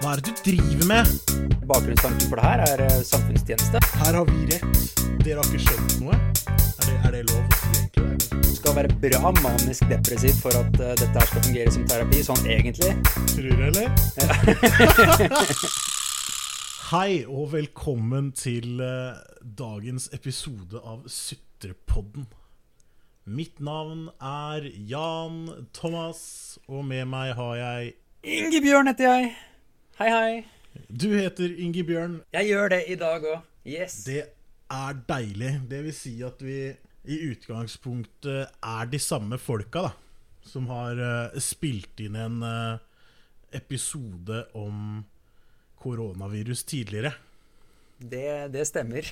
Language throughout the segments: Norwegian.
Hva er det du driver med? Bakgrunnstanken for det her er eh, samfunnstjeneste. Her har vi rett. Dere har ikke skjønt noe. Er det, er det lov å si egentlig? Du skal være bra manisk depressiv for at uh, dette her skal fungere som terapi, sånn egentlig. Tror du, eller? Hei og velkommen til uh, dagens episode av Sutrepodden. Mitt navn er Jan Thomas, og med meg har jeg Ingebjørn heter jeg. Hei, hei. Du heter Ingi Bjørn. Jeg gjør det i dag òg. Yes. Det er deilig. Det vil si at vi i utgangspunktet er de samme folka, da. Som har uh, spilt inn en uh, episode om koronavirus tidligere. Det, det stemmer.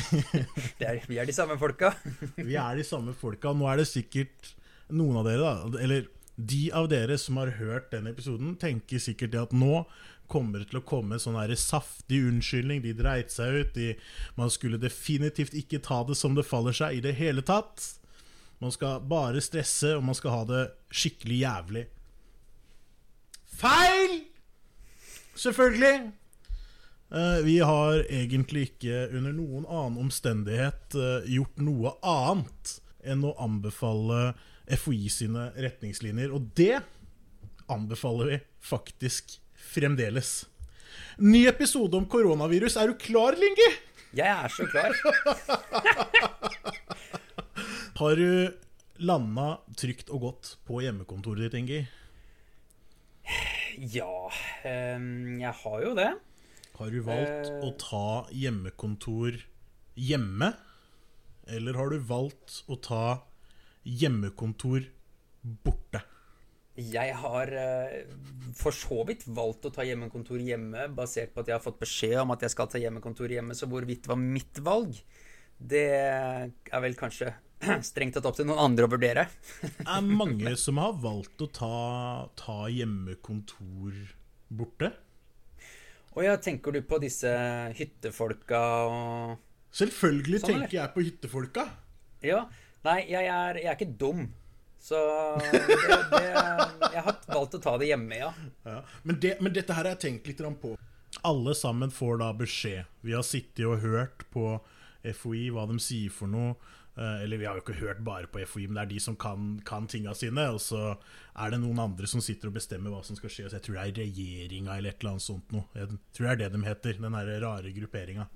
det er, vi er de samme folka. Vi er de samme folka. Nå er det sikkert noen av dere, da, eller de av dere som har hørt den episoden, tenker sikkert at nå kommer det til å komme en sånn her saftig unnskyldning. De dreit seg ut. De, man skulle definitivt ikke ta det som det faller seg i det hele tatt. Man skal bare stresse, og man skal ha det skikkelig jævlig. Feil! Selvfølgelig. Eh, vi har egentlig ikke under noen annen omstendighet eh, gjort noe annet enn å anbefale FHI sine retningslinjer, og det anbefaler vi faktisk fremdeles. Ny episode om koronavirus. Er du klar, Lingi? Jeg er så klar. Har du landa trygt og godt på hjemmekontoret ditt, Ingi? Ja, ehm, jeg har jo det. Har du valgt å ta hjemmekontor hjemme? Eller har du valgt å ta hjemmekontor borte? Jeg har eh, for så vidt valgt å ta hjemmekontor hjemme, basert på at jeg har fått beskjed om at jeg skal ta hjemmekontor hjemme, så hvorvidt det var mitt valg, det er vel kanskje strengt tatt opp til noen andre å vurdere. Det er mange som har valgt å ta, ta hjemmekontor borte. Og ja, tenker du på disse hyttefolka og Selvfølgelig Sånn, tenker jeg på hyttefolka. Ja. Nei, jeg er, jeg er ikke dum. Så det, det, jeg har valgt å ta det hjemme, ja. Ja. Men, det, men dette her har jeg tenkt litt på. Alle sammen får da beskjed. Vi har sittet og hørt på FOI hva de sier for noe. Eh, Eller vi har jo ikke hørt bare på FOI, men det er de som kan, kan tinga sine. Og så er det noen andre som sitter og bestemmer hva som skal skje. Så jeg tror det er regjeringa eller et eller annet sånt noe. Jeg tror det er det de heter. Den her rare grupperinga.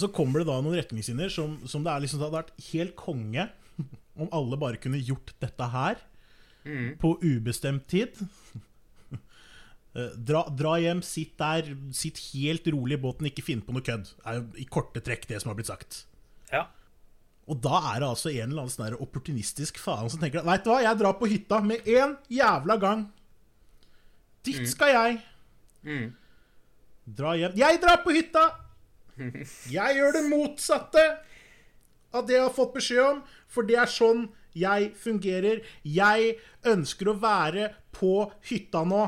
Så kommer det da noen retningslinjer som, som det liksom det hadde vært helt konge om alle bare kunne gjort dette her på ubestemt tid. Eh, Dra, dra hjem, sitt der, sitt helt rolig i båten, ikke finn på noe kødd. er jo i korte trekk det som har blitt sagt. Ja. Og da er det altså en eller annen sånn opportunistisk faen som tenker Veit du hva, jeg drar på hytta med en jævla gang. Dit skal jeg. Mm. Dra hjem. Jeg drar på hytta! Jeg gjør det motsatte av det jeg har fått beskjed om, for det er sånn jeg fungerer. Jeg ønsker å være på hytta nå.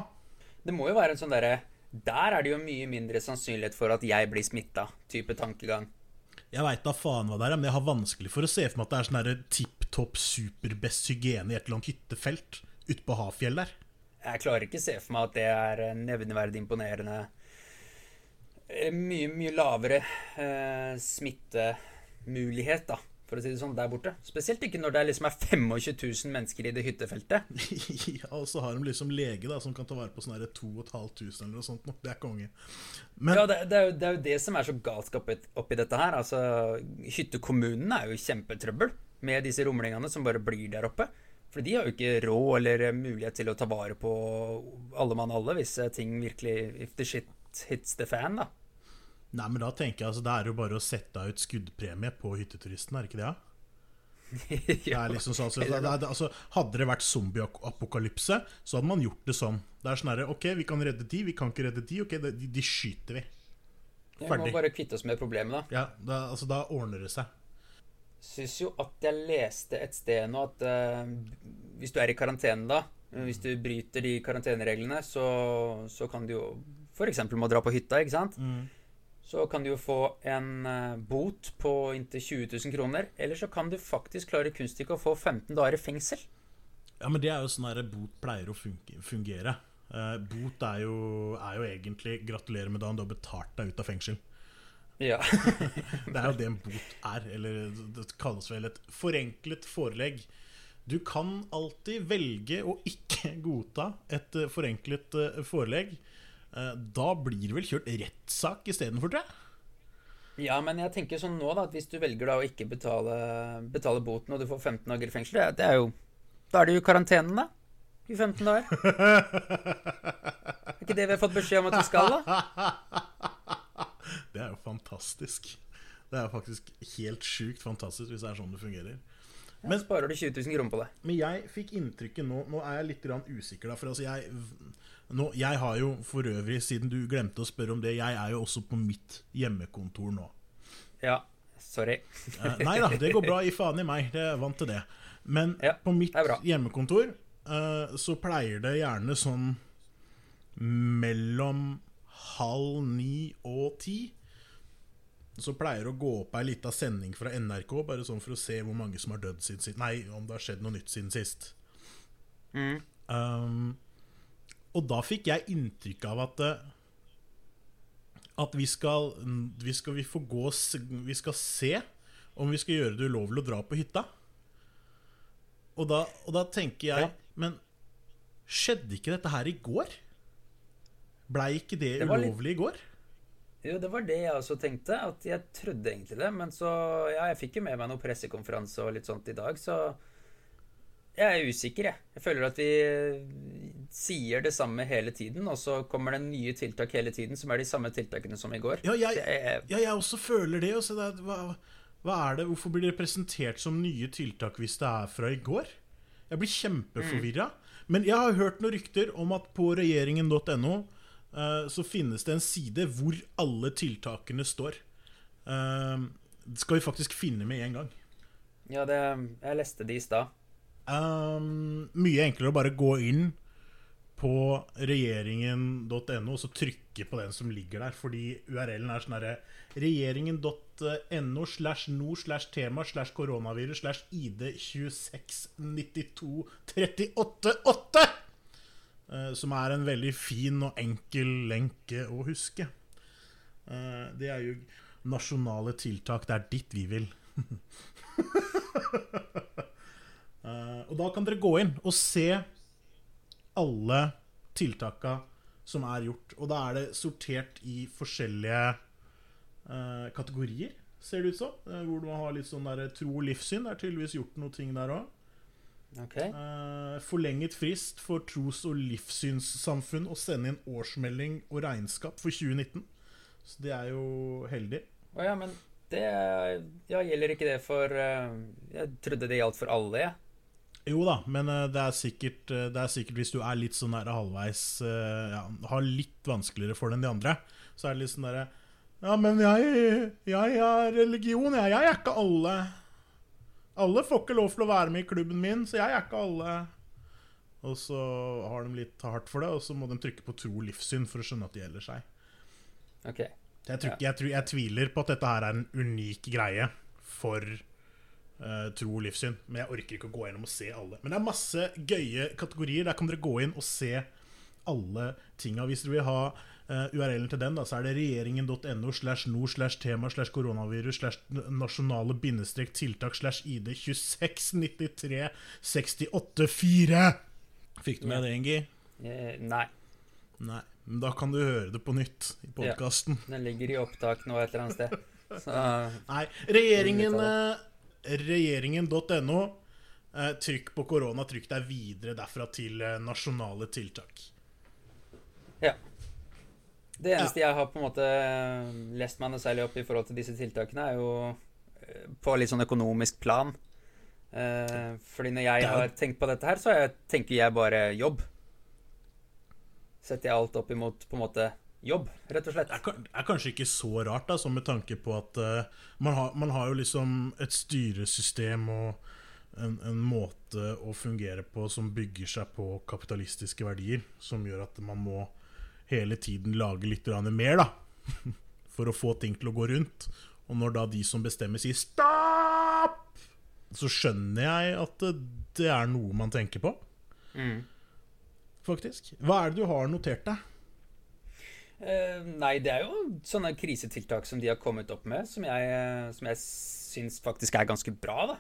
Det må jo være en sånn derre Der er det jo mye mindre sannsynlighet for at jeg blir smitta, type tankegang. Jeg veit da faen hva det er, men jeg har vanskelig for å se for meg at det er sånn tipp topp superbest hygiene i et eller annet hyttefelt ute på Hafjell der. Jeg klarer ikke se for meg at det er nevneverdig imponerende. Eh, Mye, mye lavere eh, smittemulighet, da, for å si det sånn, der borte. Spesielt ikke når det liksom er 25 000 mennesker i det hyttefeltet. ja, og så har de liksom lege da som kan ta vare på sånn her 2500 eller noe sånt. Det er konge. Men Ja, det, det, er jo, det er jo det som er så galskap oppi, dette her. Altså, hyttekommunene er jo i kjempetrøbbel med disse rumlingene som bare blir der oppe. For de har jo ikke råd eller mulighet til å ta vare på alle mann alle hvis eh, ting virkelig If the shit hits the fan, da. Nei, men da tenker jeg altså, det er jo bare å sette ut skuddpremie på hytteturisten, er det ikke det? Ja? Det er liksom sånn, altså, det, det, altså, hadde det vært zombieapokalypse, så hadde man gjort det sånn. Det er sånn herre Ok, vi kan redde de, vi kan ikke redde de. Ok, de, de skyter vi. Vi må bare kvitte oss med problemet, da. Ja, da, altså, da ordner det seg. Syns jo at jeg leste et sted nå at uh, hvis du er i karantene, da Hvis du bryter de karantenereglene, så, så kan du jo f.eks. må dra på hytta, ikke sant? Så kan du jo få en eh, bot på inntil 20 000 kroner. Eller så kan du faktisk klare kunststykket å få 15 dager i fengsel. Ja, men det er jo sånn der bot pleier å fungere. Eh, bot er jo, er jo egentlig 'gratulerer med dagen, du har betalt deg ut av fengsel'. Ja. Det er jo det en bot er. Eller det kalles vel et forenklet forelegg. Du kan alltid velge å ikke godta et eh, forenklet forelegg. Eh, Da blir det vel kjørt rettssak istedenfor, tror jeg. ja, men jeg tenker sånn nå, da, at hvis du velger da å ikke betale, betale boten, og du får 15 dager i fengsel, det, det er jo Da er det jo karantenen, da. I 15 dager. Er ikke det vi har fått beskjed om at vi skal, da? Det er jo fantastisk. Det er faktisk helt sjukt fantastisk hvis det er sånn det fungerer. Men sparer du 20 000 kroner på det. Men jeg fikk inntrykket nå Nå er jeg litt grann usikker, da. For altså jeg nå, Jeg har jo for øvrig, siden du glemte å spørre om det, jeg er jo også på mitt hjemmekontor nå. Ja. Sorry. Eh, nei da, det går bra. I faen i meg. Det er vant til det. Men Ja, på mitt hjemmekontor eh, så pleier det gjerne sånn mellom halv ni og ti så pleier det å gå opp ei lita sending fra NRK, bare sånn for å se hvor mange som har dødd siden sist. Nei, om det har skjedd noe nytt siden sist. Mm. Um, og da fikk jeg inntrykk av at eh, At vi skal Vi skal vi få gå Vi skal se om vi skal gjøre det ulovlig å dra på hytta. Og da, og da tenker jeg Ja. Men skjedde ikke dette her i går? Blei ikke det, Det ulovlig litt- i går? Jo, det var det jeg også tenkte. At jeg trodde egentlig det. Men så Ja, jeg fikk jo med meg noen pressekonferanse og litt sånt i dag, så jeg er usikker, jeg. Jeg føler at vi sier det samme hele tiden, og så kommer det nye tiltak hele tiden som er de samme tiltakene som i går. Ja, jeg, jeg- ja, jeg også føler det. Også det er- hva, hva er det? Hvorfor blir det presentert som nye tiltak hvis det er fra i går? Jeg blir kjempeforvirra. Men jeg har hørt noen rykter om at på regjeringen.no eh, så finnes det en side hvor alle tiltakene står. Eh, det skal vi faktisk finne med en gang. Ja, det, jeg leste de i stad. Um, mye enklere å bare gå inn på regjeringen.no og så trykke på den som ligger der, fordi URL-en er sånn herre regjeringen.no slash no slash tema slash koronavirus slash ID 2692388! Eh, som er en veldig fin og enkel lenke å huske. Eh, det er jo nasjonale tiltak. Det er dit vi vil. Eh, og da kan dere gå inn og se alle tiltaka som er gjort. Og da er det sortert i forskjellige uh, kategorier, ser det ut som. Uh, hvor du har litt sånn der tro og livssyn. Det er tydeligvis gjort noe ting der òg. Ok. forlenget frist for tros- og livssynssamfunn å sende inn årsmelding og regnskap for 2019. Så det er jo heldig. Å ja, men det Ja, gjelder ikke det for Jeg trodde det gjaldt for alle, jeg. Jo da, men eh, det er sikkert, eh, det er sikkert hvis du er litt sånn der halvveis eh, ja, Har litt vanskeligere for det enn de andre, så er det litt sånn derre Ja, men jeg, jeg er religion, jeg. Jeg er ikke alle. Alle får ikke lov til å være med i klubben min, så jeg er ikke alle. Og så har de litt hardt for det, og så må de trykke på tro og livssyn for å skjønne at det gjelder seg. Ok. Jeg, tror, ja. jeg, tror, jeg tviler på at dette her er en unik greie for eh, tro og livssyn. Men jeg orker ikke å gå gjennom og se alle. Men det er masse gøye kategorier. Der kan dere gå inn og se alle tinga. Hvis dere vil ha uh, URL-en til den, da, så er det regjeringen.no slash nord slash tema slash koronavirus slash nasjonale bindestrek tiltak slash ID 2693 684. Fikk du med det, Ingi? Eh, nei. Nei. Men da kan du høre det på nytt i podkasten. Den ligger i opptak nå et eller annet sted. Så Nei, regjeringen eh, Regjeringen.no eh, Trykk på korona, trykk deg videre derfra til eh, nasjonale tiltak. ja. Det eneste jeg har på en måte lest meg noe særlig opp i forhold til disse tiltakene, er jo eh, på litt sånn økonomisk plan. Eh, fordi når jeg har tenkt på dette her, så tenker jeg bare jobb. Setter jeg alt opp imot på en måte jobb, rett og slett. Det er, er kanskje ikke så rart, da, med tanke på at uh, man, har, man har jo liksom et styresystem og en, en måte å fungere på som bygger seg på kapitalistiske verdier, som gjør at man må hele tiden lage litt mer, da. For å få ting til å gå rundt. Og når da de som bestemmer, sier 'stopp', så skjønner jeg at det, det er noe man tenker på. Mm. faktisk. Hva er det du har notert deg? Eh, nei, det er jo sånne krisetiltak som de har kommet opp med, som jeg, som jeg syns faktisk er ganske bra, da.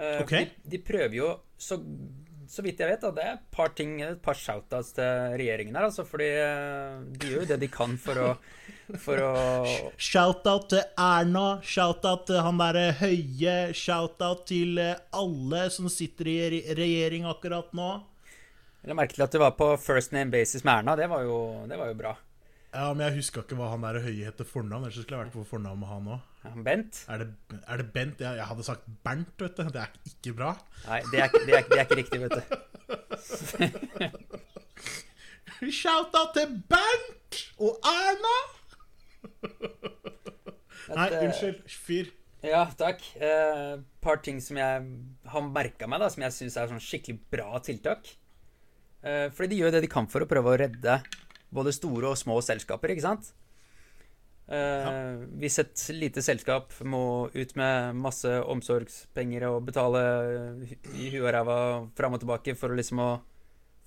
Eh, Ok. de, de prøver jo, så, så vidt jeg vet, da, det er et par ting, et par shoutouts til regjeringen her, altså, fordi eh, de gjør jo det de kan for å, for å Shout-out til Erna, shout-out til han derre Høie, shout-out til alle som sitter i re- regjering akkurat nå. Jeg la merke til at det var på first name basis med Erna, det var jo, det var jo bra. Ja, men jeg huska ikke hva han der høye heter fornavn, ellers skulle jeg vært på fornavn med han òg. Bent? Er det, er det Bent? Jeg, jeg hadde sagt Bernt, vet du. Det er ikke bra. Nei, det er, det er, det er ikke riktig, vet du. Shout-out til Bernt og Erna! Nei, eh, unnskyld. Fyr. Ja, takk. Et eh, par ting som jeg har merka meg, da, som jeg syns er sånn skikkelig bra tiltak. Eh, fordi de gjør det de kan for å prøve å redde både store og små selskaper, ikke sant? Eh, Hvis et lite selskap må ut med masse omsorgspenger og betale i huet og ræva fram og tilbake for å liksom å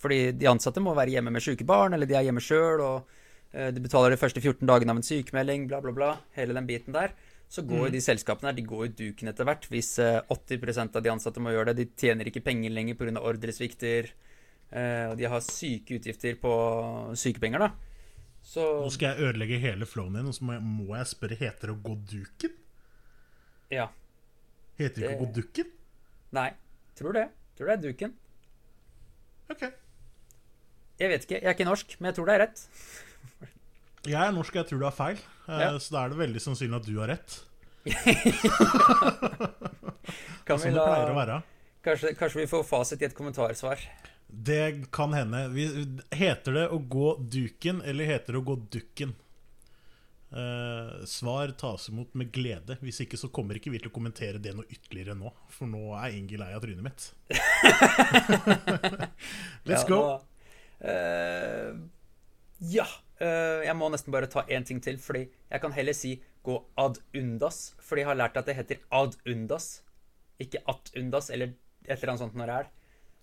Fordi de ansatte må være hjemme med syke barn, eller de er hjemme sjøl, og eh, de betaler de første 14 dagene av en sykemelding, bla, bla, bla. Hele den biten der. Så går jo de selskapene her, de går jo duken etter hvert. Hvis eh, 80% av de ansatte må gjøre det. De tjener ikke penger lenger pga. ordresvikter. Eh, Og de har syke utgifter på sykepenger, da. Så Nå skal jeg ødelegge hele flowen din, og så må jeg, må jeg spørre Heter det å gå duken? ja. Heter det ikke å Det- gå dukken? Nei. Tror det. Tror det er duken. Ok. Jeg vet ikke. Jeg er ikke norsk, men jeg tror det er rett. Jeg er norsk, og jeg tror du har feil. eh, Ja. Så da er det veldig sannsynlig at du har rett. Kan vi Sånn det la. Kanskje, kanskje vi får fasit i et kommentarsvar. Det kan hende. Heter det å gå duken, eller heter det å gå dukken? Uh, svar tas imot med glede. Hvis ikke så kommer ikke vi til å kommentere det noe ytterligere nå. For nå er Inge lei av trynet mitt. Let's Ja, go. nå- Uh, ja. Uh, jeg må nesten bare ta én ting til, fordi jeg kan heller si gå ad undas. Fordi jeg har lært at det heter ad undas, ikke at undas, eller et eller annet sånt når det er.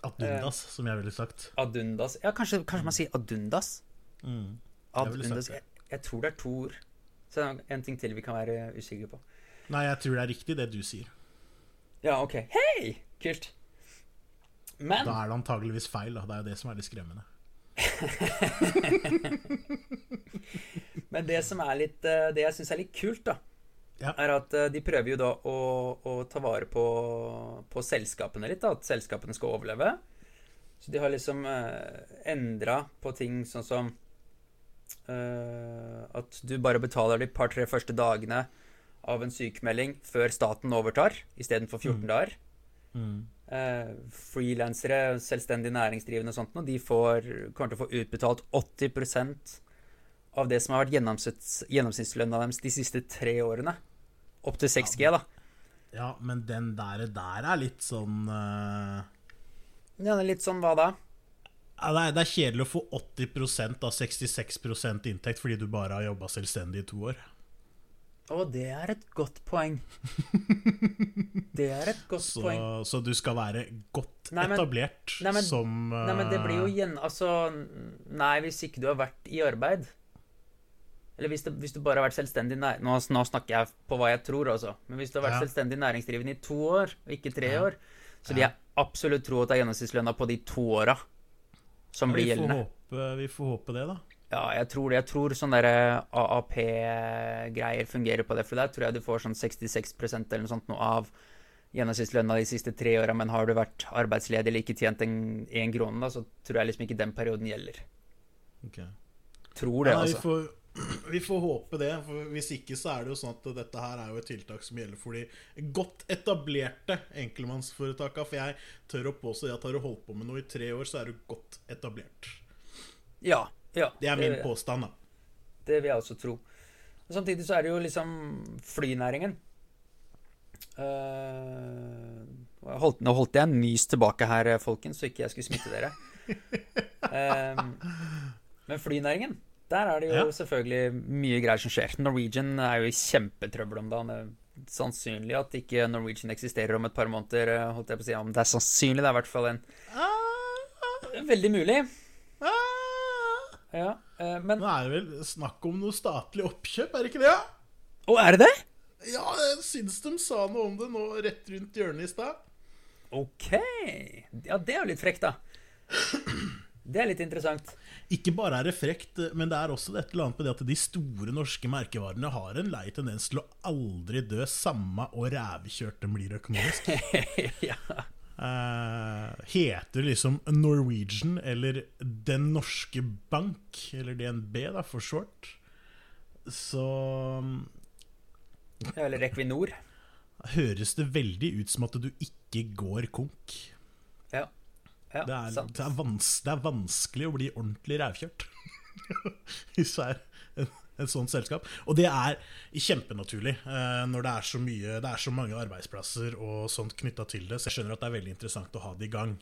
Adundas, som jeg ville sagt. Adundas. Ja, kanskje, kanskje man sier adundas? Mm. adundas. Jeg, jeg tror det er to ord. Så det er en ting til vi kan være usikre på. Nei, jeg tror det er riktig, det du sier. Ja, OK. Hei! Kult. Men Da er det antageligvis feil. Da. Det er jo det som er litt skremmende. Men det som er litt eh, Det jeg syns er litt kult, da, Ja. er at eh, de prøver jo da å, å ta vare på, på selskapene litt, da. At selskapene skal overleve. Så de har liksom eh, endra på ting sånn som eh, at du bare betaler de par-tre første dagene av en sykemelding før staten overtar, istedenfor 14 dager. Mm. Eh, Frilansere, selvstendig næringsdrivende og sånt, og de får, kommer til å få utbetalt 80% av det som har vært gjennomsnitts, gjennomsnittslønna deres de siste tre årene. Opp til 6G, da. Ja, men den der, der er litt sånn uh... Det er litt sånn hva da? ja, det, er, det er kjedelig å få 80% av 66% inntekt fordi du bare har jobba selvstendig i to år. Å, det er et godt poeng. Det er et godt Så, poeng. så du skal være godt Nei, men- etablert nei, men- som uh... Nei, men det blir jo gjen... Altså, nei, hvis ikke du har vært i arbeid Eller hvis, det, hvis du bare har vært selvstendig nå, nå snakker jeg på hva jeg tror, altså. Men hvis du har vært Ja. selvstendig næringsdrivende i to år, og ikke tre Ja. år, så vil jeg absolutt tro at det er gjennomsnittslønna på de to åra som blir gjeldende. håpe, vi får håpe det, da. Ja, jeg tror det. Jeg tror sånne derre AAP-greier fungerer på det. For der tror jeg du får sånn 66% eller noe sånt noe av gjennomsnittslønna de siste tre åra. Men har du vært arbeidsledig eller ikke tjent en, en krone, da, så tror jeg liksom ikke den perioden gjelder. Ok. Tror det, vi, altså. får, vi får håpe det. For hvis ikke så er det jo sånn at dette her er jo et tiltak som gjelder for de godt etablerte enkeltmannsforetaka. For jeg tør å påstå at har du holdt på med noe i tre år, så er du godt etablert. Ja. ja Det er min påstand, da. Det vil jeg også tro. Og samtidig så er det jo liksom flynæringen. Uh, holdt, nå holdt jeg en nys tilbake her, folkens, så ikke jeg skulle smitte dere. Uh, men flynæringen, der er det jo Ja. selvfølgelig mye greier som skjer. Norwegian er jo i kjempetrøbbel om dagen. Det er sannsynlig at ikke Norwegian eksisterer om et par måneder. eh, holdt jeg på å si. Ja, men det er sannsynlig, det er i hvert fall en Veldig mulig. ja. eh, Men Nå er det vel snakk om noe statlig oppkjøp, er det ikke det? Ja, Å, er det det? ja jeg syns de sa noe om det nå rett rundt hjørnet i stad. Ok. Ja, det er jo litt frekt, da. Det er litt interessant. Ikke bare er det frekt, men det er også et eller annet med det at de store norske merkevarene har en lei tendens til å aldri dø, samme og rævkjørt de blir økonomisk. ja. Uh, heter liksom Norwegian eller Den norske bank, eller DNB da, for short, så Eller Equinor. høres det veldig ut som at du ikke går konk. Ja. Ja Det er, det er, vans det er vanskelig å bli ordentlig rævkjørt hvis det er en, et sånt selskap. Og det er kjempenaturlig eh, når det er så mye Det er så mange arbeidsplasser og sånt knytta til det. Så jeg skjønner at det er veldig interessant å ha det i gang.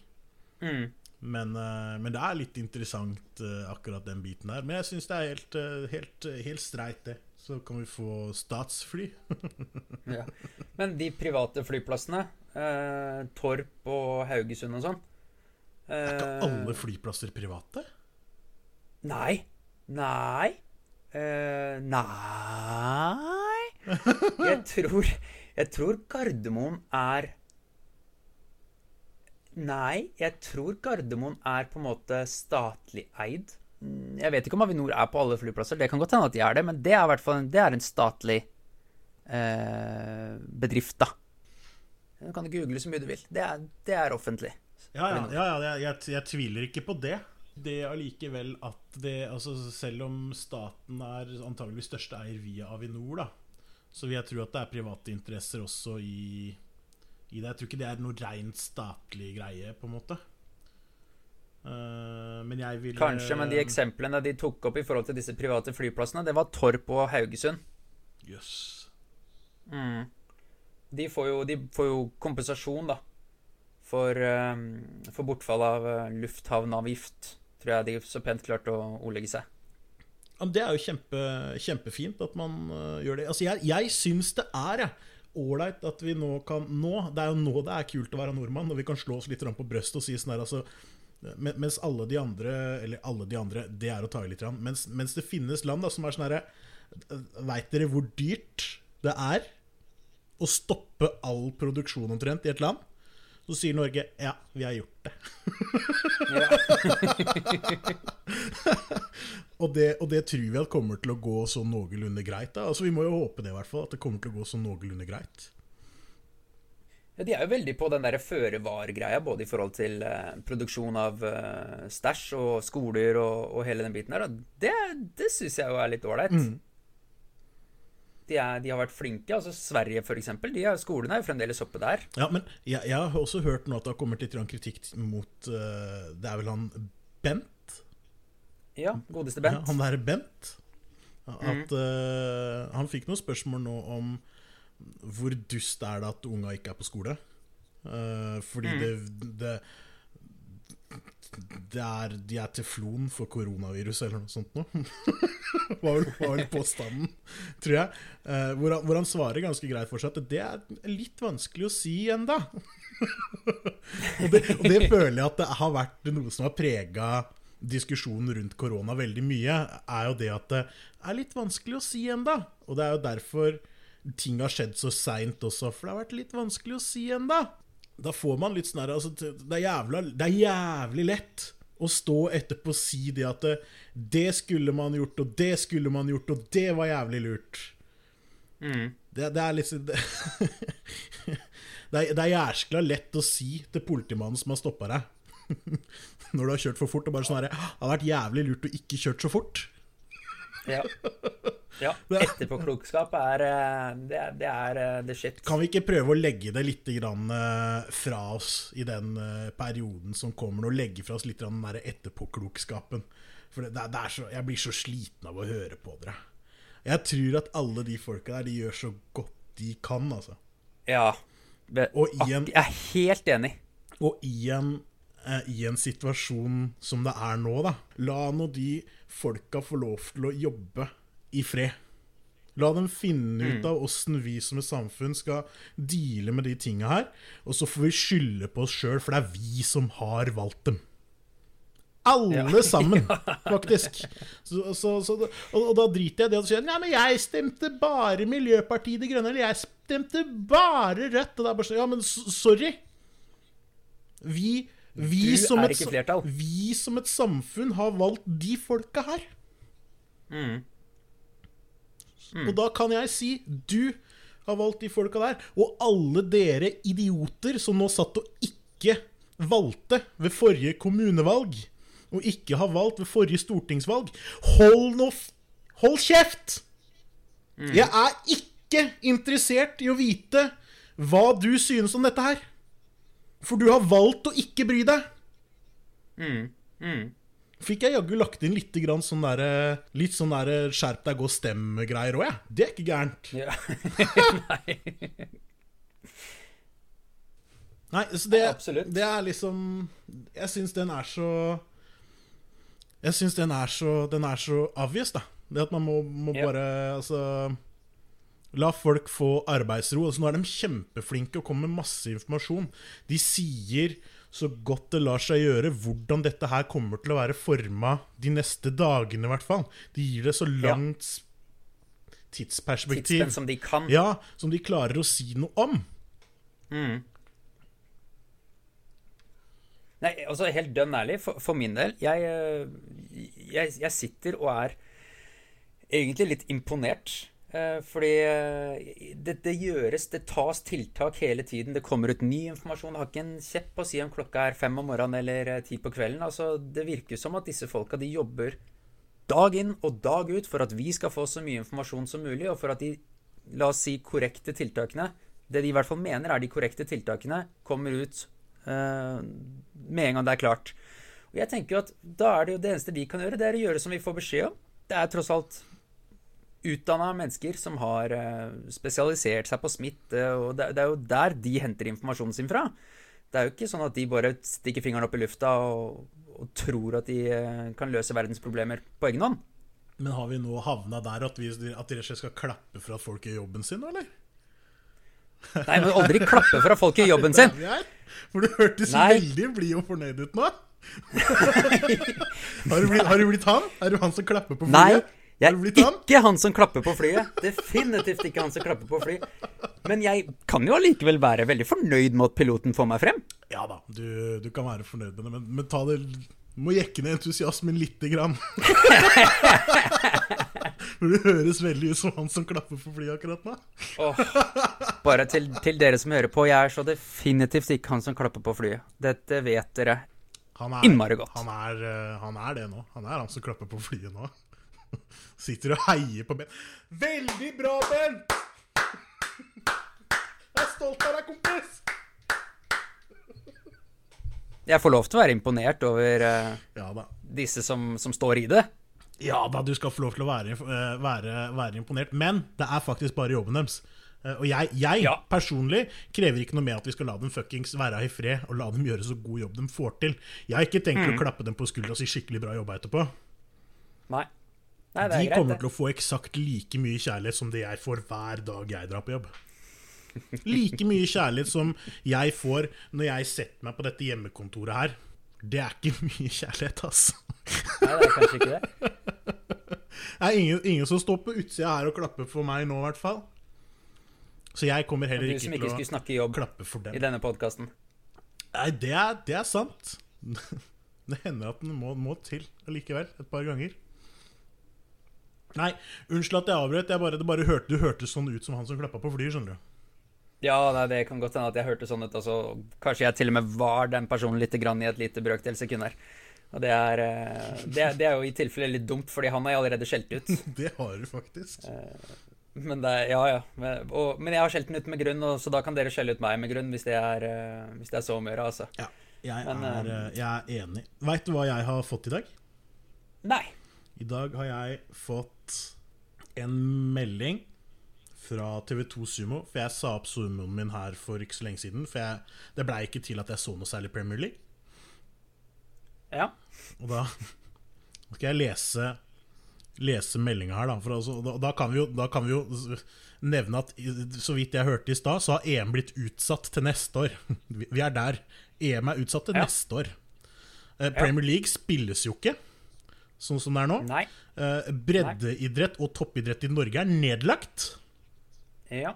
Mm. Men, eh, men det er litt interessant, eh, akkurat den biten der. Men jeg syns det er helt, eh, helt, helt streit, det. Så kan vi få statsfly. Ja. Men de private flyplassene, eh, Torp og Haugesund og sånn Er ikke eh, alle flyplasser private? Nei. Nei. Uh, nei Jeg tror Jeg tror Gardermoen er Nei, jeg tror Gardermoen er på en måte statlig eid. Mm, Jeg vet ikke om Avinor er på alle flyplasser. Det kan godt hende at de er det, men det er i hvert fall en, det er en statlig eh, bedrift, da. Du kan google så mye du vil. Det er, det er offentlig. Ja, ja, ja, ja jeg, jeg, jeg tviler ikke på det. Det allikevel at det altså Selv om staten er antageligvis største eier via Avinor, da, så vil jeg tro at det er private interesser også i, i det. Jeg tror ikke det er noe rent statlig greie, på en måte. Eh, men jeg vil Kanskje, men de eksemplene de tok opp i forhold til disse private flyplassene, det var Torp og Haugesund. Jøss. Mm. De, får jo, de får jo kompensasjon, da. For, eh, for bortfall av eh, lufthavnavgift. Tror jeg de så pent klarte å ordlegge seg. Ja, det er jo kjempe, kjempefint at man uh, gjør det. Altså, jeg, jeg syns det er ålreit at vi nå kan nå, Det er jo nå det er kult å være nordmann, og vi kan slå oss litt på brystet og si sånn her altså, Mens alle de andre Eller alle de andre, det er å ta i litt. Mens, mens det finnes land da, som er sånn herre Veit dere hvor dyrt det er å stoppe all produksjon omtrent i et land? Så sier Norge ja, vi har gjort det. Og det, og det tror vi at kommer til å gå sånn noenlunde greit. da Altså Vi må jo håpe det, i hvert fall. At det kommer til å gå sånn noenlunde greit. Ja, de er jo veldig på den der føre-var-greia, både i forhold til eh, produksjon av eh, stæsj og skoler og, og hele den biten der. og Det, det syns jeg jo er litt ålreit. De, er- de har vært flinke. altså Sverige, er, skolene er jo fremdeles oppe der. Ja, men jeg, jeg har også hørt nå at det har kommet litt kritikk mot uh, Det er vel han Bent? Ja, godeste Ja, Bent. han derre Bent. At eh, Han fikk noen spørsmål nå om hvor dust er det at unga ikke er på skole. Uh, fordi det, det det er, De er teflon for koronavirus eller noe sånt noe. var, var vel påstanden, tror jeg. Eh, hvor, han, hvor han svarer ganske greit for seg at det er litt vanskelig å si ennå. og, og det føler jeg at det har vært noe som har prega diskusjonen rundt korona veldig mye, er jo det at det er litt vanskelig å si enda. Og det er jo derfor ting har skjedd så seint også, for det har vært litt vanskelig å si enda. Da får man litt sånn her altså, det, er jævla, det er jævlig lett å stå etterpå og si det at det, det skulle man gjort, og det skulle man gjort, og det var jævlig lurt. Mm. Det, det er liksom det, det er, det er jæskla lett å si til politimannen som har stoppa deg, når du har kjørt for fort, og bare sånn herre Det har vært jævlig lurt å ikke kjørt så fort. Ja. ja. Etterpåklokskap er eh, det, er- det er eh, the shit. Kan vi ikke prøve å legge det litt eh, fra oss i den perioden som kommer, og legge fra oss litt den der etterpåklokskapen? For det, det er- så, jeg blir så sliten av å høre på dere. Jeg tror at alle de folka der, de gjør så godt de kan, altså. Ja. Be- en- Jeg er helt enig. Og i en, i en situasjon som det er nå, da La nå de folka få lov til å jobbe i fred. La dem finne ut av åssen vi som et samfunn skal deale med de tinga her. Og så får vi skylde på oss sjøl, for det er vi som har valgt dem. Alle sammen, faktisk. Så, så, så, og, da driter jeg i det og sier Nei, men jeg stemte bare Miljøpartiet De Grønne. Eller jeg stemte bare Rødt. Og det er bare sånn Ja, men sorry. Vi, vi, som et, vi som et samfunn har valgt de folka her. Mm. Mm. Og da kan jeg si du har valgt de folka der. Og alle dere idioter som nå satt og ikke valgte ved forrige kommunevalg og ikke har valgt ved forrige stortingsvalg. Hold nå Hold kjeft! Mm. Jeg er ikke interessert i å vite hva du synes om dette her. For du har valgt å ikke bry deg. Mm. Mm. Fikk jeg jaggu lagt inn litt sånn der, litt sånn der skjerp deg, gå stem-greier òg, jeg. Ja. Det er ikke gærent. Ja. Nei. Nei, så det, det er liksom Jeg syns den er så jeg syns den, den, er så obvious, da. Det at man må, må yep. bare Altså La folk få arbeidsro. Altså, nå er de kjempeflinke og kommer med masse informasjon. De sier så godt det lar seg gjøre, hvordan dette her kommer til å være forma de neste dagene, i hvert fall. De gir det så langt ja. tidsperspektiv Tidsspenn som de kan. Ja, som de klarer å si noe om. Mm. Nei, altså helt dønn ærlig, for, for min del jeg, eh, jeg, jeg, sitter og er egentlig litt imponert. Eh, fordi eh, det, det, gjøres, det tas tiltak hele tiden. Det kommer ut ny informasjon. Jeg har ikke en kjepp å si om klokka er fem om morgenen eller ti på kvelden. Altså, det virker som at disse folka de jobber dag inn og dag ut for at vi skal få så mye informasjon som mulig, og for at de, la oss si, korrekte tiltakene, det de i hvert fall mener er de korrekte tiltakene, kommer ut uh, med en gang det er klart. Og jeg tenker jo at da er det jo det eneste de kan gjøre, det er å gjøre som vi får beskjed om. Det er tross alt utdanna mennesker som har uh, spesialisert seg på smitte, og det, er jo der de henter informasjonen sin fra. Det er jo ikke sånn at de bare stikker fingeren opp i lufta og, og tror at de uh, kan løse verdensproblemer på egen hånd. Men har vi nå havna der at, vi, at de skal klappe for at folk gjør jobben sin, eller? Nei, men aldri klappe for at folk gjør jobben sin. For du hørtes veldig blid og fornøyd ut nå. har, du blitt, har, du blitt, han? Er du han som klapper på flyet? Nei, jeg er ikke han som klapper på flyet. Definitivt ikke han som klapper på fly. Men jeg kan jo allikevel være veldig fornøyd med at piloten får meg frem. Ja da, du, du kan være fornøyd med det, men, men ta det må jekke ned entusiasmen lite grann. For det høres veldig ut som han som klapper på flyet akkurat nå. oh, bare til, til, dere som hører på, jeg er så definitivt ikke han som klapper på flyet. Dette vet dere er, innmari godt. Han er, eh, han er, det nå. Han er han som klapper på flyet nå. Sitter og heier på Ben. Veldig bra, Ben! Jeg er stolt av deg, kompis! Jeg får lov til å være imponert over uh, ja, disse som, som, står i det. Ja da, du skal få lov til å være, uh, være, være imponert. Men det er faktisk bare jobben deres. Uh, og jeg, jeg ja. personlig krever ikke noe med at vi skal la dem fuckings være i fred og la dem gjøre så god jobb de får til. Jeg har ikke tenkt mm. å klappe dem på skuldra og si skikkelig bra jobba etterpå. Nei. Nei De greit, kommer til å få eksakt like mye kjærlighet som det jeg får hver dag jeg drar på jobb. Like mye kjærlighet som jeg får når jeg setter meg på dette hjemmekontoret her. Det er ikke mye kjærlighet, altså. Nei, det er kanskje ikke det. Det er ingen, ingen som står på utsida her og klapper for meg nå, i hvert fall. Så jeg kommer heller ikke, ikke til å klappe for dem. I denne podkasten. Nei, det er, det er, sant. Det hender at den må, må til allikevel, et par ganger. Nei, unnskyld at jeg avbrøt. Jeg bare, det bare hørte, du hørtes sånn ut som han som klappa på flyet, skjønner du. Ja, nei, det kan godt hende at jeg hørte sånn ut. Altså, kanskje jeg til og med var den personen litt grann i et lite brøkdel sekund her. Og det er, eh, det, er, det er, jo i tilfelle litt dumt, fordi han har jeg allerede skjelt ut. det har du faktisk. Eh, men det, ja, ja. Men, og, men jeg har skjelt den ut med grunn, og, så da kan dere skjelle ut meg med grunn, hvis det er, eh, hvis det er så om å gjøre, altså. Ja, jeg, men, er, jeg er enig. Veit du hva jeg har fått i dag? Nei. I dag har jeg fått en melding fra TV2 Sumo. For jeg sa opp sumoen min her for ikke så lenge siden. For jeg, det blei ikke til at jeg så noe særlig Premier League. Ja. Og da skal jeg lese Lese meldinga her, da. For altså, da, da, kan jo, da, kan vi jo, nevne at så vidt jeg hørte i stad, så har EM blitt utsatt til neste år. Vi er der. EM er utsatt til ja. neste år. Eh, Premier League spilles jo ikke sånn som det er nå. Nei. Eh, breddeidrett og toppidrett i Norge er nedlagt. Ja.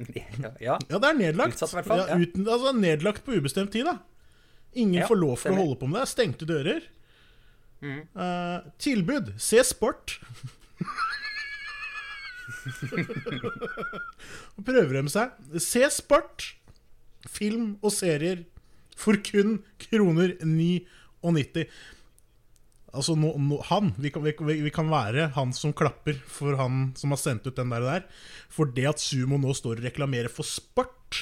Ja. ja. Ja, det er nedlagt. Utsatt hvert fall, Ja, ja. uten, altså, nedlagt på ubestemt tid, da. Ingen Ja, får lov til å holde på med det. Stengte dører. Mm. Uh, tilbud. Se sport. Og prøver de seg. Se sport, film og serier for kun kroner 99. Altså, no, no, han vi kan, vi, vi kan være han som klapper for han som har sendt ut den der, der. For det at Sumo nå står og reklamerer for sport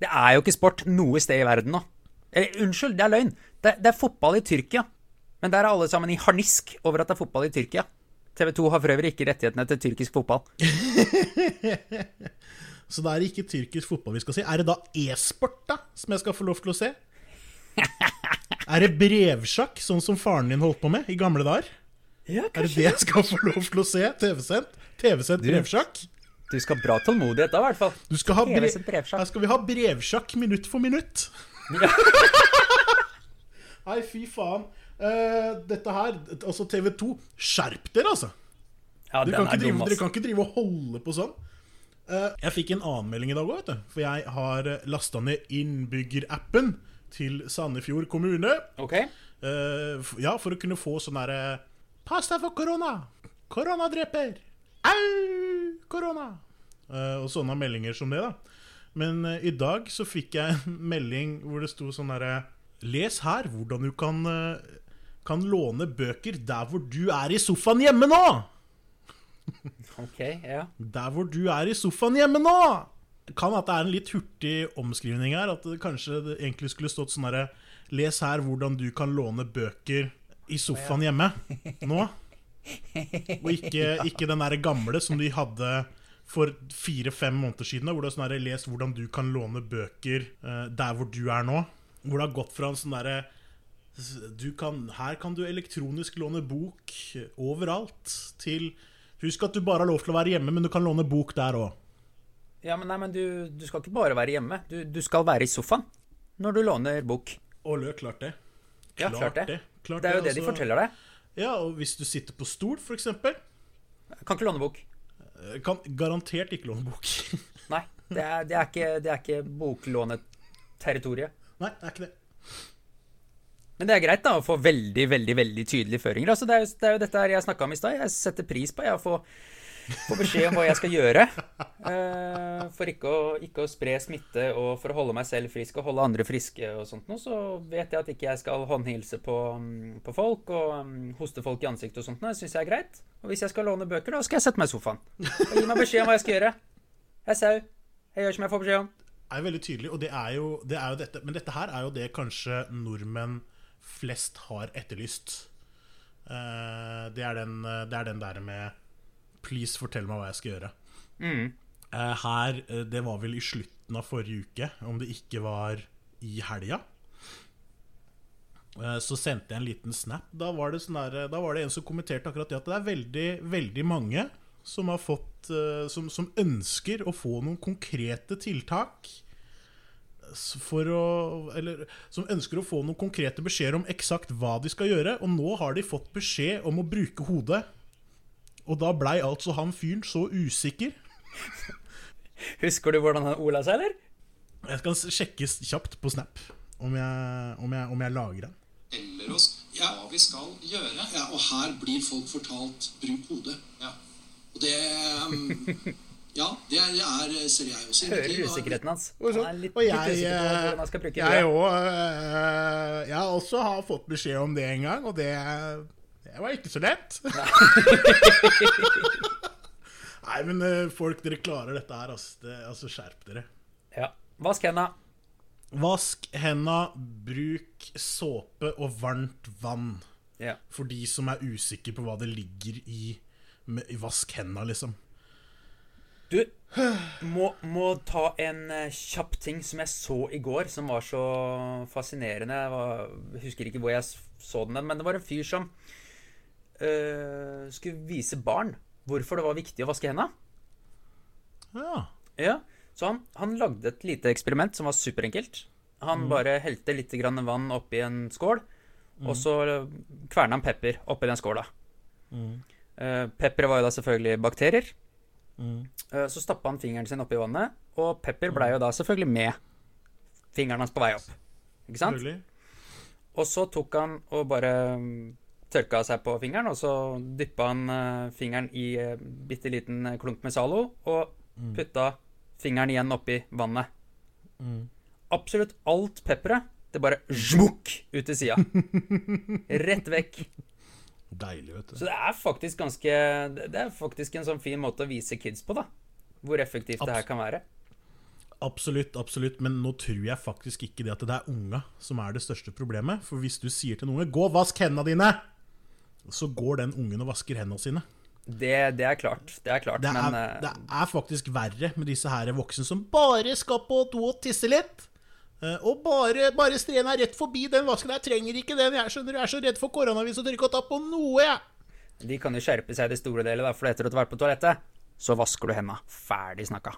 Det er jo ikke sport noe sted i verden nå. Eller, unnskyld, det er løgn. Det, det er fotball i Tyrkia. Men der er alle sammen i harnisk over at det er fotball i Tyrkia. TV 2 har for øvrig ikke rettighetene til tyrkisk fotball. Så det er ikke tyrkisk fotball vi skal si. Er det da e-sport, da, som jeg skal få lov til å se? Er det brevsjakk, sånn som faren din holdt på med i gamle dager? Ja, Er det det jeg skal få lov til å se? TV-sendt? Du- brevsjakk? Du skal ha bra tålmodighet da, i hvert fall. Du skal ha brev... Brevsjakk. Her skal vi ha brevsjakk minutt for minutt. Ja. Nei, fy faen. Uh, dette her, altså TV2, skjerp dere, altså. Ja, Dere kan, ikke drive, dere kan ikke drive og holde på sånn. Uh, jeg fikk en annen melding i dag òg. For jeg har lasta ned innbyggerappen til Sandefjord kommune. Ok. Uh, ja, for å kunne få sånn derre Pass deg for korona! Korona dreper! Au! Korona! Uh, og sånne meldinger som det, da. Men uh, i dag så fikk jeg en melding hvor det sto sånn herre Les her hvordan du kan, eh, kan låne bøker der hvor du er i sofaen hjemme nå! Ok, ja. Der hvor du er i sofaen hjemme nå! Kan at det er en litt hurtig omskrivning her. At det kanskje det egentlig skulle stått sånn herre Les her hvordan du kan låne bøker i sofaen hjemme nå. Og ikke, ikke den der gamle som de hadde for fire-fem måneder siden. Hvor det er sånn herre Les hvordan du kan låne bøker eh, der hvor du er nå. Hvor det har gått fra en sånn derre du kan, her kan du elektronisk låne bok overalt. Til Husk at du bare har lov til å være hjemme, men du kan låne bok der òg. Ja, men nei, men du, du skal ikke bare være hjemme. Du, du skal være i sofaen når du låner bok. Olø, klart det. Ja, klart det. Klart Det er jo det de altså. forteller deg. Ja, og hvis du sitter på stol, eksempel, Kan ikke låne bok. eh, kan garantert ikke låne bok. Nei, det er, det er ikke, det er ikke boklåneterritoriet. Nei, det er ikke det. Men det er greit da å få veldig veldig, veldig tydelige føringer. Altså, det, er jo, det er jo dette jeg snakka om i stad. Jeg setter pris på jeg, å få, få beskjed om hva jeg skal gjøre. uh, for ikke å, ikke å spre smitte og for å holde meg selv frisk og holde andre friske og sånt noe, så vet jeg at ikke jeg skal håndhilse på, mm, på folk og um, hoste folk i ansiktet og sånt. Det syns jeg er greit. Og hvis jeg skal låne bøker, da skal jeg sette meg i sofaen. Og gi meg beskjed om hva jeg skal gjøre. Jeg sau. Jeg gjør som jeg får beskjed om. Det er veldig tydelig, og det er, jo, det er jo dette Men dette her er jo det kanskje nordmenn flest har etterlyst. Eh, det, er den, eh, det er den der med Please, fortell meg hva jeg skal gjøre. Mm. Eh, her, eh, det var vel i slutten av forrige uke, om det ikke var i helga. Eh, Så sendte jeg en liten snap. Da var, det sånn der, da var det en som kommenterte akkurat det at det er veldig, veldig mange som har fått som, som ønsker å få noen konkrete tiltak for å Eller som ønsker å få noen konkrete beskjeder om eksakt hva de skal gjøre. Og nå har de fått beskjed om å bruke hodet. Og da blei altså han fyren så usikker. Husker du hvordan han ola seg, eller? Jeg skal sjekke kjapt på Snap om jeg, om jeg, om jeg lager den. Eller oss hva vi skal gjøre. Ja, og her blir folk fortalt 'bruk hodet'. Ja. Og det um, Ja, det er, ser jeg også. Hører usikkerheten hans. Og, så, litt, og litt jeg, bruke jeg, også, eh, jeg også har fått beskjed om det en gang, og det, det var ikke så lett. Nei, men eh, folk, dere klarer dette her. Altså, det, altså skjerp dere. Ja. Vask henda. Vask henda, bruk såpe og varmt vann. Ja. For de som er usikre på hva det ligger i, med, i vask henda, liksom. Du, må, må ta en eh, kjapp ting som jeg så i går, som var så fascinerende. Jeg var, jeg husker ikke hvor jeg så den, men det var en fyr som eh, skulle vise barn hvorfor det var viktig å vaske henda. Ja. Ja, så han, han lagde et lite eksperiment som var superenkelt. Han bare helte litt grann vann oppi en skål, og så kverna han pepper oppi den skåla. Mm. Uh, pepper var jo da selvfølgelig bakterier. Eh, Så stappa han fingeren sin oppi vannet, og pepper blei jo da selvfølgelig med fingeren hans på vei opp. Ikke sant? Selvfølgelig. Og så tok han og bare mm, tørka seg på fingeren, og så dyppa han eh, fingeren i uh, bitte liten klunk klump med Zalo, og putta fingeren igjen oppi vannet. Absolutt alt pepperet, det bare smukk ut til sida. Rett vekk. Deilig, vet du. Så det er faktisk ganske Det er faktisk en sånn fin måte å vise kids på, da. Hvor effektivt det her kan være. Absolutt, absolutt, men nå tror jeg faktisk ikke det at det er unga som er det største problemet. For hvis du sier til en unge 'gå og vask hendene dine', så går den ungen og vasker hendene sine. Det, det er klart. Det er klart, Det er, men eh, det er faktisk verre med disse her voksne som bare skal på do og tisse litt. eh, Og bare, bare strena rett forbi den vasken. Jeg trenger ikke den. Jeg skjønner, jeg er så redd for koronavirus og tør ikke å ta på noe, jeg. de kan jo skjerpe seg i det store deler, for etter å ha vært på toalettet, så vasker du henda. Ferdig snakka.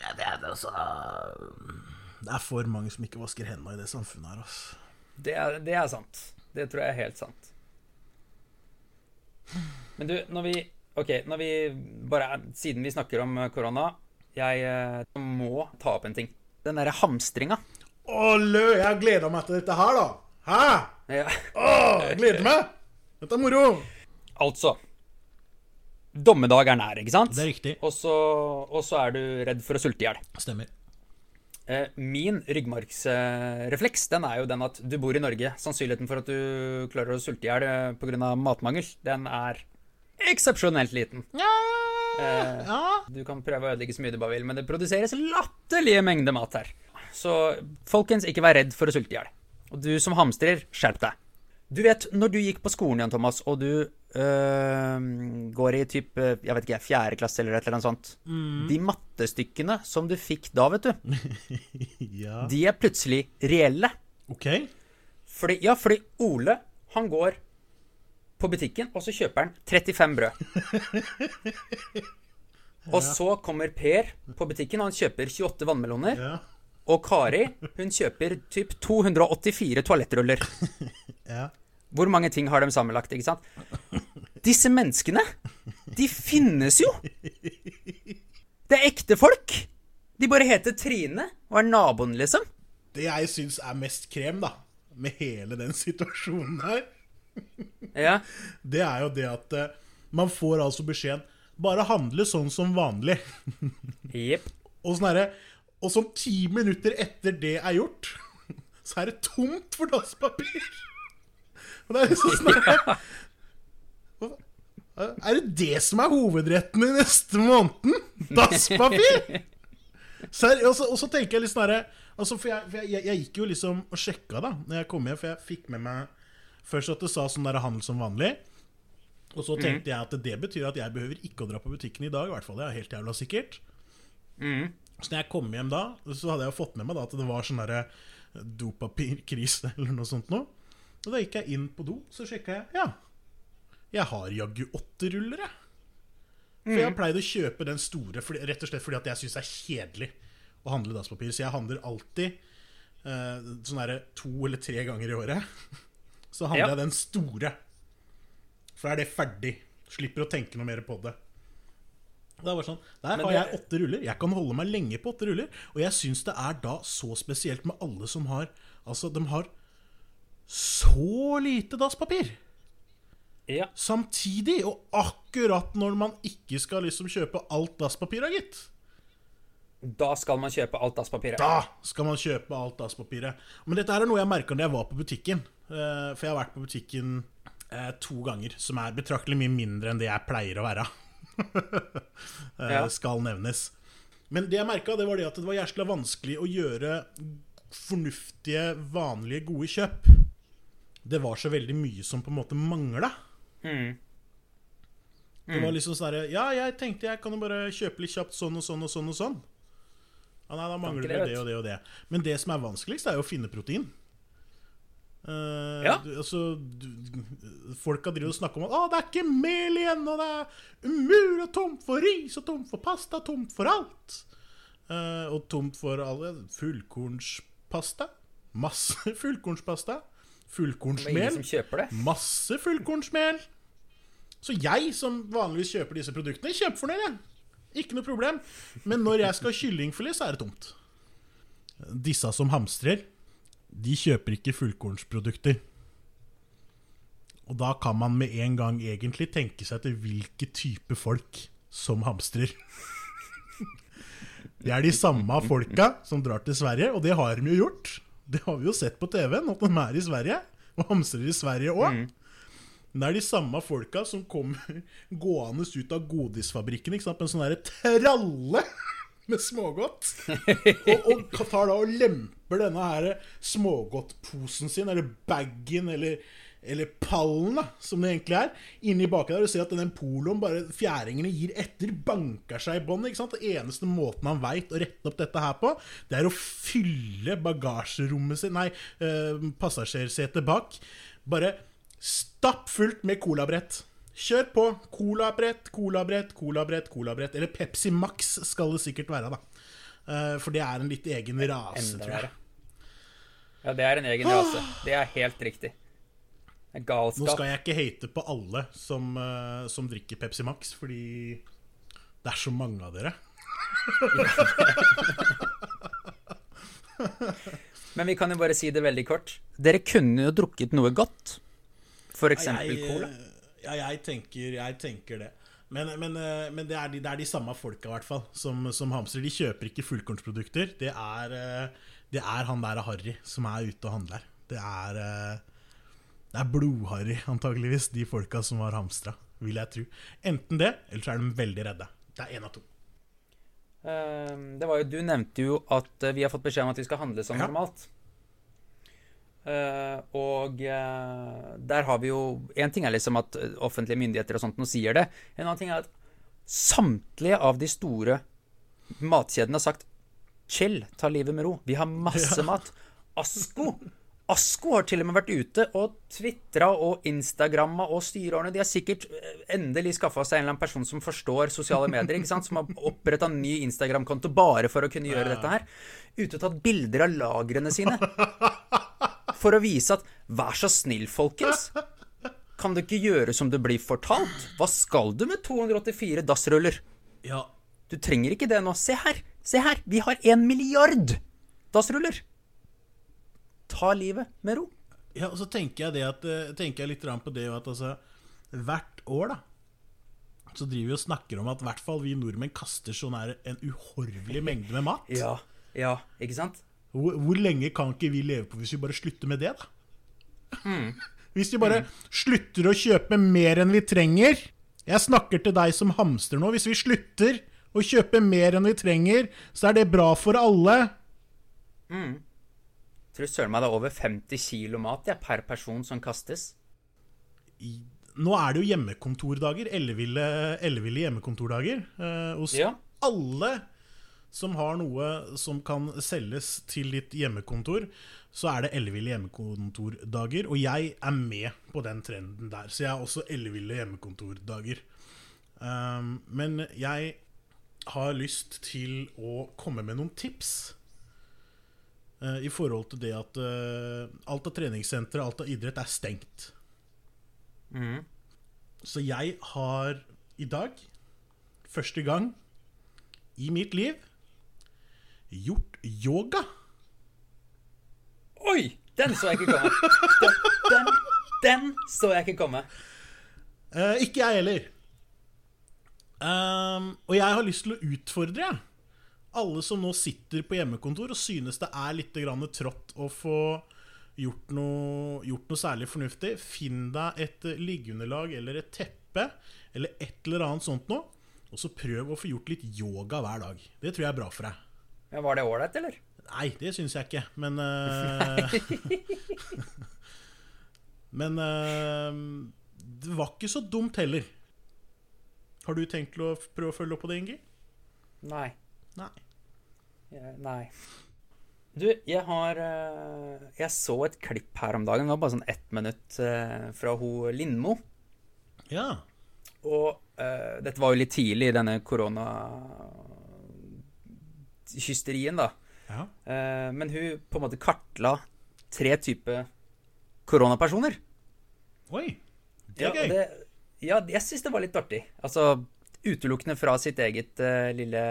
Ja, det, er, altså, det er for mange som ikke vasker hendene i det samfunnet her, altså. Det er, det er sant. Det tror jeg er helt sant. Men du, når vi Ok, når vi bare Siden vi snakker om eh, korona, jeg eh, må ta opp en ting. Den derre hamstringa. Å, lø, jeg har gleda meg til dette her, da. Hæ? Ja. Å, jeg gleder meg. Dette er moro. Altså Dommedag er nær, ikke sant? Det er riktig. Og så, og så er du redd for å sulte i hjel. Stemmer. Eh, Min ryggmargsrefleks den er jo den at du bor i Norge. Sannsynligheten for at du klarer å sulte i hjel pga. matmangel, den er eksepsjonelt liten. Eh, Ja. Du kan prøve å ødelegge så mye du bare vil, men det produseres latterlige mengder mat her. Så folkens, ikke vær redd for å sulte i hjel. Og du som hamstrer, skjerp deg. Du vet, når du gikk på skolen, Jan Thomas, og du øh, går i typ, øh, jeg vet ikke, fjerde klasse eller et eller annet sånt De mattestykkene som du fikk da, vet du, ja. de er plutselig reelle. OK. Fordi, ja, fordi Ole, han går på butikken, og så kjøper han 35 brød. Og så kommer Per på butikken, og han kjøper 28 vannmeloner. Ja. Og Kari, hun kjøper typ 284 toalettruller. ja. Hvor mange ting har de sammenlagt, ikke sant? Disse menneskene, de finnes jo! Det er ekte folk! De bare heter Trine og er naboen, liksom. Det jeg syns er mest krem, da, med hele den situasjonen her, Ja. det er jo det at eh, man får altså beskjeden bare handle sånn som vanlig. Yep. Og sånn herre Og sånn ti minutter etter det er gjort, så er det tomt for dasspapir. Og det er liksom sånn Er det det som er hovedretten i neste måneden? Dasspapir? Ser, og, så, tenker jeg litt snarere altså For, jeg, for jeg, jeg, gikk jo liksom og sjekka da Når jeg kom hjem, for jeg fikk med meg først at det sa sånn der handel som vanlig. Og så tenkte jeg at det betyr at jeg behøver ikke å dra på butikken i dag. I hvert fall, Det er helt jævla sikkert. Så når jeg kom hjem da, så hadde jeg fått med meg da at det var sånn derre dopapirkrise eller noe sånt noe. Og da gikk jeg inn på do, så sjekka jeg. Ja, jeg har jaggu åtte ruller, jeg. For jeg har pleid å kjøpe den store rett og slett fordi at jeg syns det er kjedelig å handle dasspapir. Så jeg handler alltid eh, sånn derre to eller tre ganger i året. Så handler Ja. jeg den store. For da er det ferdig. Slipper å tenke noe mer på det. Det var sånn, Der har jeg åtte ruller. Jeg kan holde meg lenge på åtte ruller. Og jeg syns det er da så spesielt med alle som har Altså, de har så lite dasspapir Ja. samtidig. Og akkurat når man ikke skal liksom kjøpe alt dasspapiret, da, gitt. Da skal man kjøpe alt dasspapiret. Da skal man kjøpe alt dasspapiret. Men dette er noe jeg merka når jeg var på butikken. Eh, For jeg har vært på butikken eh, to ganger, som er betraktelig mye mindre enn det jeg pleier å være. Eh, Ja. Skal nevnes. Men det jeg merka, det var det at det var jæskla vanskelig å gjøre fornuftige, vanlige, gode kjøp. Det var så veldig mye som på en måte mangla. Mm. Det var liksom sånn herre Ja, jeg tenkte jeg kan jo bare kjøpe litt kjapt sånn og sånn og sånn og sånn. Ja, nei, da mangler det, det, det og det og det. Men det som er vanskeligst, er jo å finne protein. Uh, Ja. du, altså, du, Folka driver og snakker om at å, det er ikke mel igjen, og det er umulig og tomt for ris og tomt for pasta, tomt for alt. Uh, og tomt for alle fullkornspasta. Masse fullkornspasta. Fullkornsmel. Masse fullkornsmel. Så jeg, som vanligvis kjøper disse produktene, kjempefornøyd, jeg. Ikke noe problem. Men når jeg skal ha kyllingfilet, så er det tomt. Disse som hamstrer, de kjøper ikke fullkornsprodukter. Og da kan man med en gang egentlig tenke seg til hvilke type folk som hamstrer. Det er de samme folka som drar til Sverige, og det har de jo gjort. Det har vi jo sett på TV-en, at de er i Sverige, og hamstrer i Sverige òg. Det er de samme folka som kommer gående ut av godisfabrikken ikke sant? med en sånn derre tralle med smågodt. Og, og tar da og lemper denne her smågodtposen sin, eller bagen, eller, eller pallen, da, som det egentlig er, inni baki der. Og ser at den poloen, bare fjæringene gir etter, banker seg i båndet. ikke sant? Den eneste måten han veit å rette opp dette her på, det er å fylle bagasjerommet sitt, nei, eh, passasjersetet bak. Bare stappfullt med colabrett. Kjør på. Colabrett, colabrett, colabrett, colabrett. Eller Pepsi Max skal det sikkert være, da. Eh, For det er en litt egen rase, tror jeg. Ja, det er en egen rase. Det er helt riktig. Er Nå skal jeg ikke hate på alle som, eh, som drikker Pepsi Max, fordi det er så mange av dere. Men vi kan jo bare si det veldig kort. Dere kunne jo drukket noe godt. Eksempel cola. Ja, jeg tenker, jeg tenker det. Men, men, eh, men det, er de, det er de samme folka, hvert fall, som, som hamstrer. De kjøper ikke fullkornsprodukter. Det er, eh, det er han der Harry som er ute og handler. Det er, det er blodharry, antageligvis, de folka som har hamstra, vil jeg tro. Enten det, eller så er de veldig redde. Det er én av to. Eh, Det var jo, du nevnte jo at eh, vi har fått beskjed om at vi skal handle som Ja. normalt. Uh, og uh, der har vi jo En ting er liksom at offentlige myndigheter og sånt nå sier det. En annen ting er at samtlige av de store matkjedene har sagt chill, ta livet med ro. Vi har masse mat. Asko Asko har til og med vært ute og tvitra og instagramma og styreordnet. De har sikkert eh, endelig skaffa seg en eller annen person som forstår sosiale medier, som har oppretta en ny Instagram-konto bare for å kunne gjøre dette her. Ute og tatt bilder av lagrene sine. For å vise at vær så snill, folkens. Kan du ikke gjøre som du blir fortalt? Hva skal du med 284 dassruller? Ja, Du trenger ikke det nå. Se her! Se her! Vi har en milliard dassruller! Ta livet med ro. Ja, og så tenker jeg det at eh, tenker jeg litt på det at altså Hvert år, da så driver vi og snakker om at hvert fall vi nordmenn kaster sånn her en uhorvelig mengde med mat. Ja, ja, ikke sant? Hvor, hvor lenge kan ikke vi leve på hvis vi bare slutter med det, da? Hvis vi bare slutter å kjøpe mer enn vi trenger Jeg snakker til deg som hamster nå. Hvis vi slutter å kjøpe mer enn vi trenger, så er det bra for alle. Tror søren meg det er over 50 kilo mat ja, per person som kastes. I- Nå er det jo hjemmekontordager. Elleville, elleville hjemmekontordager. eh, hos Ja. alle som har noe som kan selges til ditt hjemmekontor, så er det elleville hjemmekontordager. Og jeg er med på den trenden der, så jeg har også elleville hjemmekontordager. Um, men jeg har lyst til å komme med noen tips. Eh, I forhold til det at uh, alt av treningssentre, alt av idrett, er stengt. Så jeg har i dag, første gang i mitt liv, gjort yoga. Oi! Den så jeg ikke komme. Den, den, den så jeg ikke komme. Uh, ikke jeg heller. Um, og jeg har lyst til å utfordre jeg. Alle som nå sitter på hjemmekontor og synes det er litt trått å få gjort noe, gjort noe særlig fornuftig. Finn deg et liggeunderlag eller et teppe eller et eller annet sånt noe. Og så prøv å få gjort litt yoga hver dag. Det tror jeg er bra for deg. Ja, var det ålreit, eller? Nei, det syns jeg ikke, men uh, Men uh, det var ikke så dumt heller. Har du tenkt å prøve å følge opp på det, Ingi? Nei. Nei. Nei. Du, jeg har eh, Jeg så et klipp her om dagen. Det var bare sånn ett minutt eh, fra ho Lindmo. Ja. Og uh, dette var jo litt tidlig i denne koronahysterien, da. ja. Uh, men hun på en måte kartla tre typer koronapersoner. Oi, det Ja, er gøy. det, ja, jeg syns det var litt artig. Altså utelukkende fra sitt eget uh, lille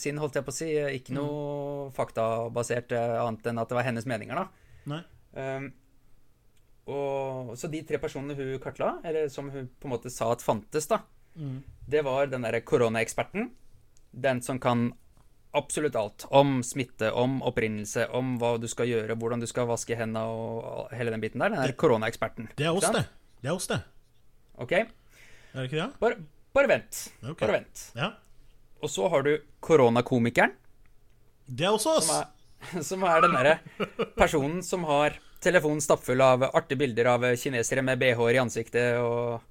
sinn, holdt jeg på å si. Ikke Mm. noe faktabasert uh, annet enn at det var hennes meninger, da. Nei. Um, og, så de tre personene hun kartla, eller som hun på en måte sa at fantes, da, Mm. det var den derre koronaeksperten. Den som kan absolutt alt om smitte, om opprinnelse, om hva du skal gjøre, hvordan du skal vaske hendene og hele den biten der. Den der koronaeksperten. Det er oss, det. Det er oss, det. Ok? Er det ikke det? Bare, bare vent. Okay. Bare vent. Ja. Og så har du koronakomikeren, Det er også oss. som er, som er den derre personen som har telefonen stappfull av artige bilder av kinesere med bh-er i ansiktet og,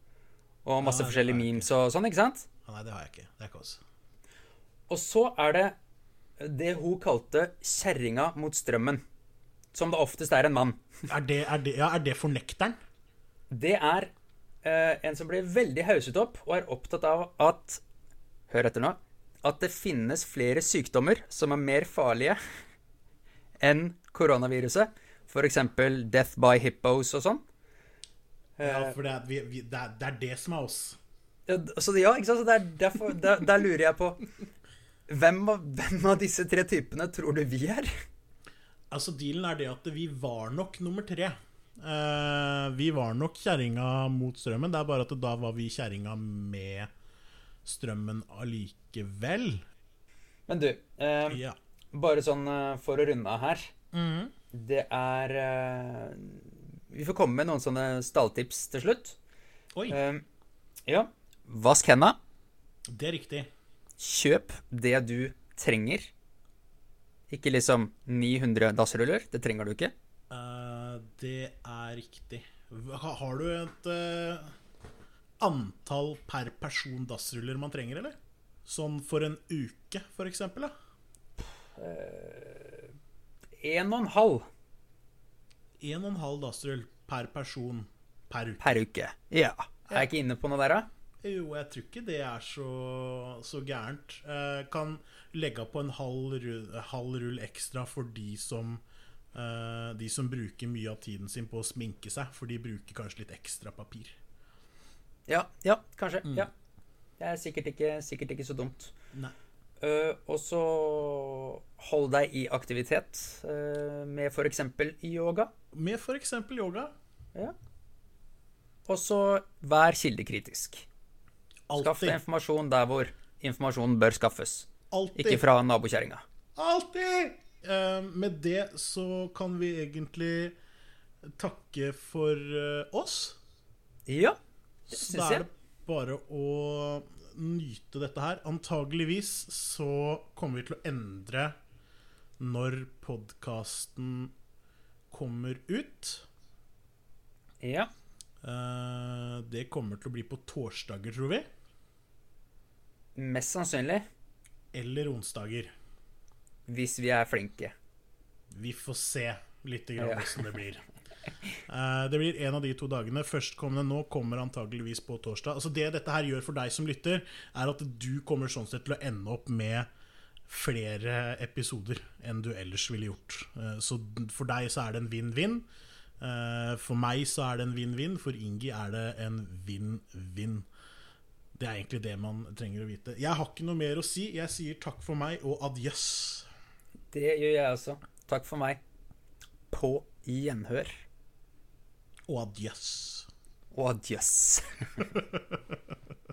og masse nei, forskjellige er memes og sånn, ikke sant? Ah, Nei, det har jeg ikke. Det er ikke oss. Og så er det det hun kalte kjerringa mot strømmen. Som det oftest er en mann. Er det, er det, ja, er det fornekteren? Det er en som blir veldig hauset opp og er opptatt av at Hør etter nå. At det finnes flere sykdommer som er mer farlige enn koronaviruset. F.eks. death by hippos og sånn. Ja, for det er, vi, vi, det, er, det er det som er oss. Så ja, ikke sant? Så det er derfor, der, der lurer jeg på hvem av, hvem av disse tre typene tror du vi er? Altså, dealen er det at vi var nok nummer tre. Eh, vi var nok kjerringa mot strømmen. Det er bare at da var vi kjerringa med strømmen allikevel. Men du, eh, Ja. bare sånn eh, for å runde av her. Mm. Det er eh, Vi får komme med noen sånne stalltips til slutt. Oi, Eh, ja. Vask henda. det er riktig. Kjøp det du trenger. Ikke liksom 900 dassruller. Det trenger du ikke. Eh, det er riktig. Har du et eh, antall per person dassruller man trenger, eller? Sånn for en uke, for eksempel? Da? En og en halv En og en halv dassrull per person per uke. per uke. Ja. Er jeg ikke inne på noe der, da? Jo, jeg tror ikke det er så, så gærent. Uh, kan legge på en halv rull, halv rull ekstra for de som eh, De som bruker mye av tiden sin på å sminke seg, for de bruker kanskje litt ekstra papir. Ja, ja kanskje. Ja. Det er sikkert ikke, sikkert ikke så dumt. Nei. Eh, og så hold deg i aktivitet uh, med f.eks. yoga. Med f.eks. yoga. Ja. Og så vær kildekritisk. Skaff deg informasjon der hvor informasjonen bør skaffes. Altid. Ikke fra nabokjerringa. Alltid! Eh, med det så kan vi egentlig takke for eh, oss. Ja, det syns jeg. da er det bare å nyte dette her. Antageligvis så kommer vi til å endre når podkasten kommer ut. Ja. Eh, det kommer til å bli på torsdager, tror vi. Mest sannsynlig. Eller onsdager. Hvis vi er flinke. Vi får se litt grann Ja. hvordan det blir. Uh, det blir en av de to dagene. Førstkommende nå kommer antageligvis på torsdag. Altså Det dette her gjør for deg som lytter, er at du kommer sånn sett til å ende opp med flere episoder enn du ellers ville gjort. Uh, så for deg så er det en vinn-vinn. Uh, for meg så er det en vinn-vinn. For Ingi er det en vinn-vinn. Det er egentlig det man trenger å vite. Jeg har ikke noe mer å si. Jeg sier takk for meg og adjøs. Det gjør jeg også. Takk for meg. På gjenhør. Og adjøs. Og adjøs.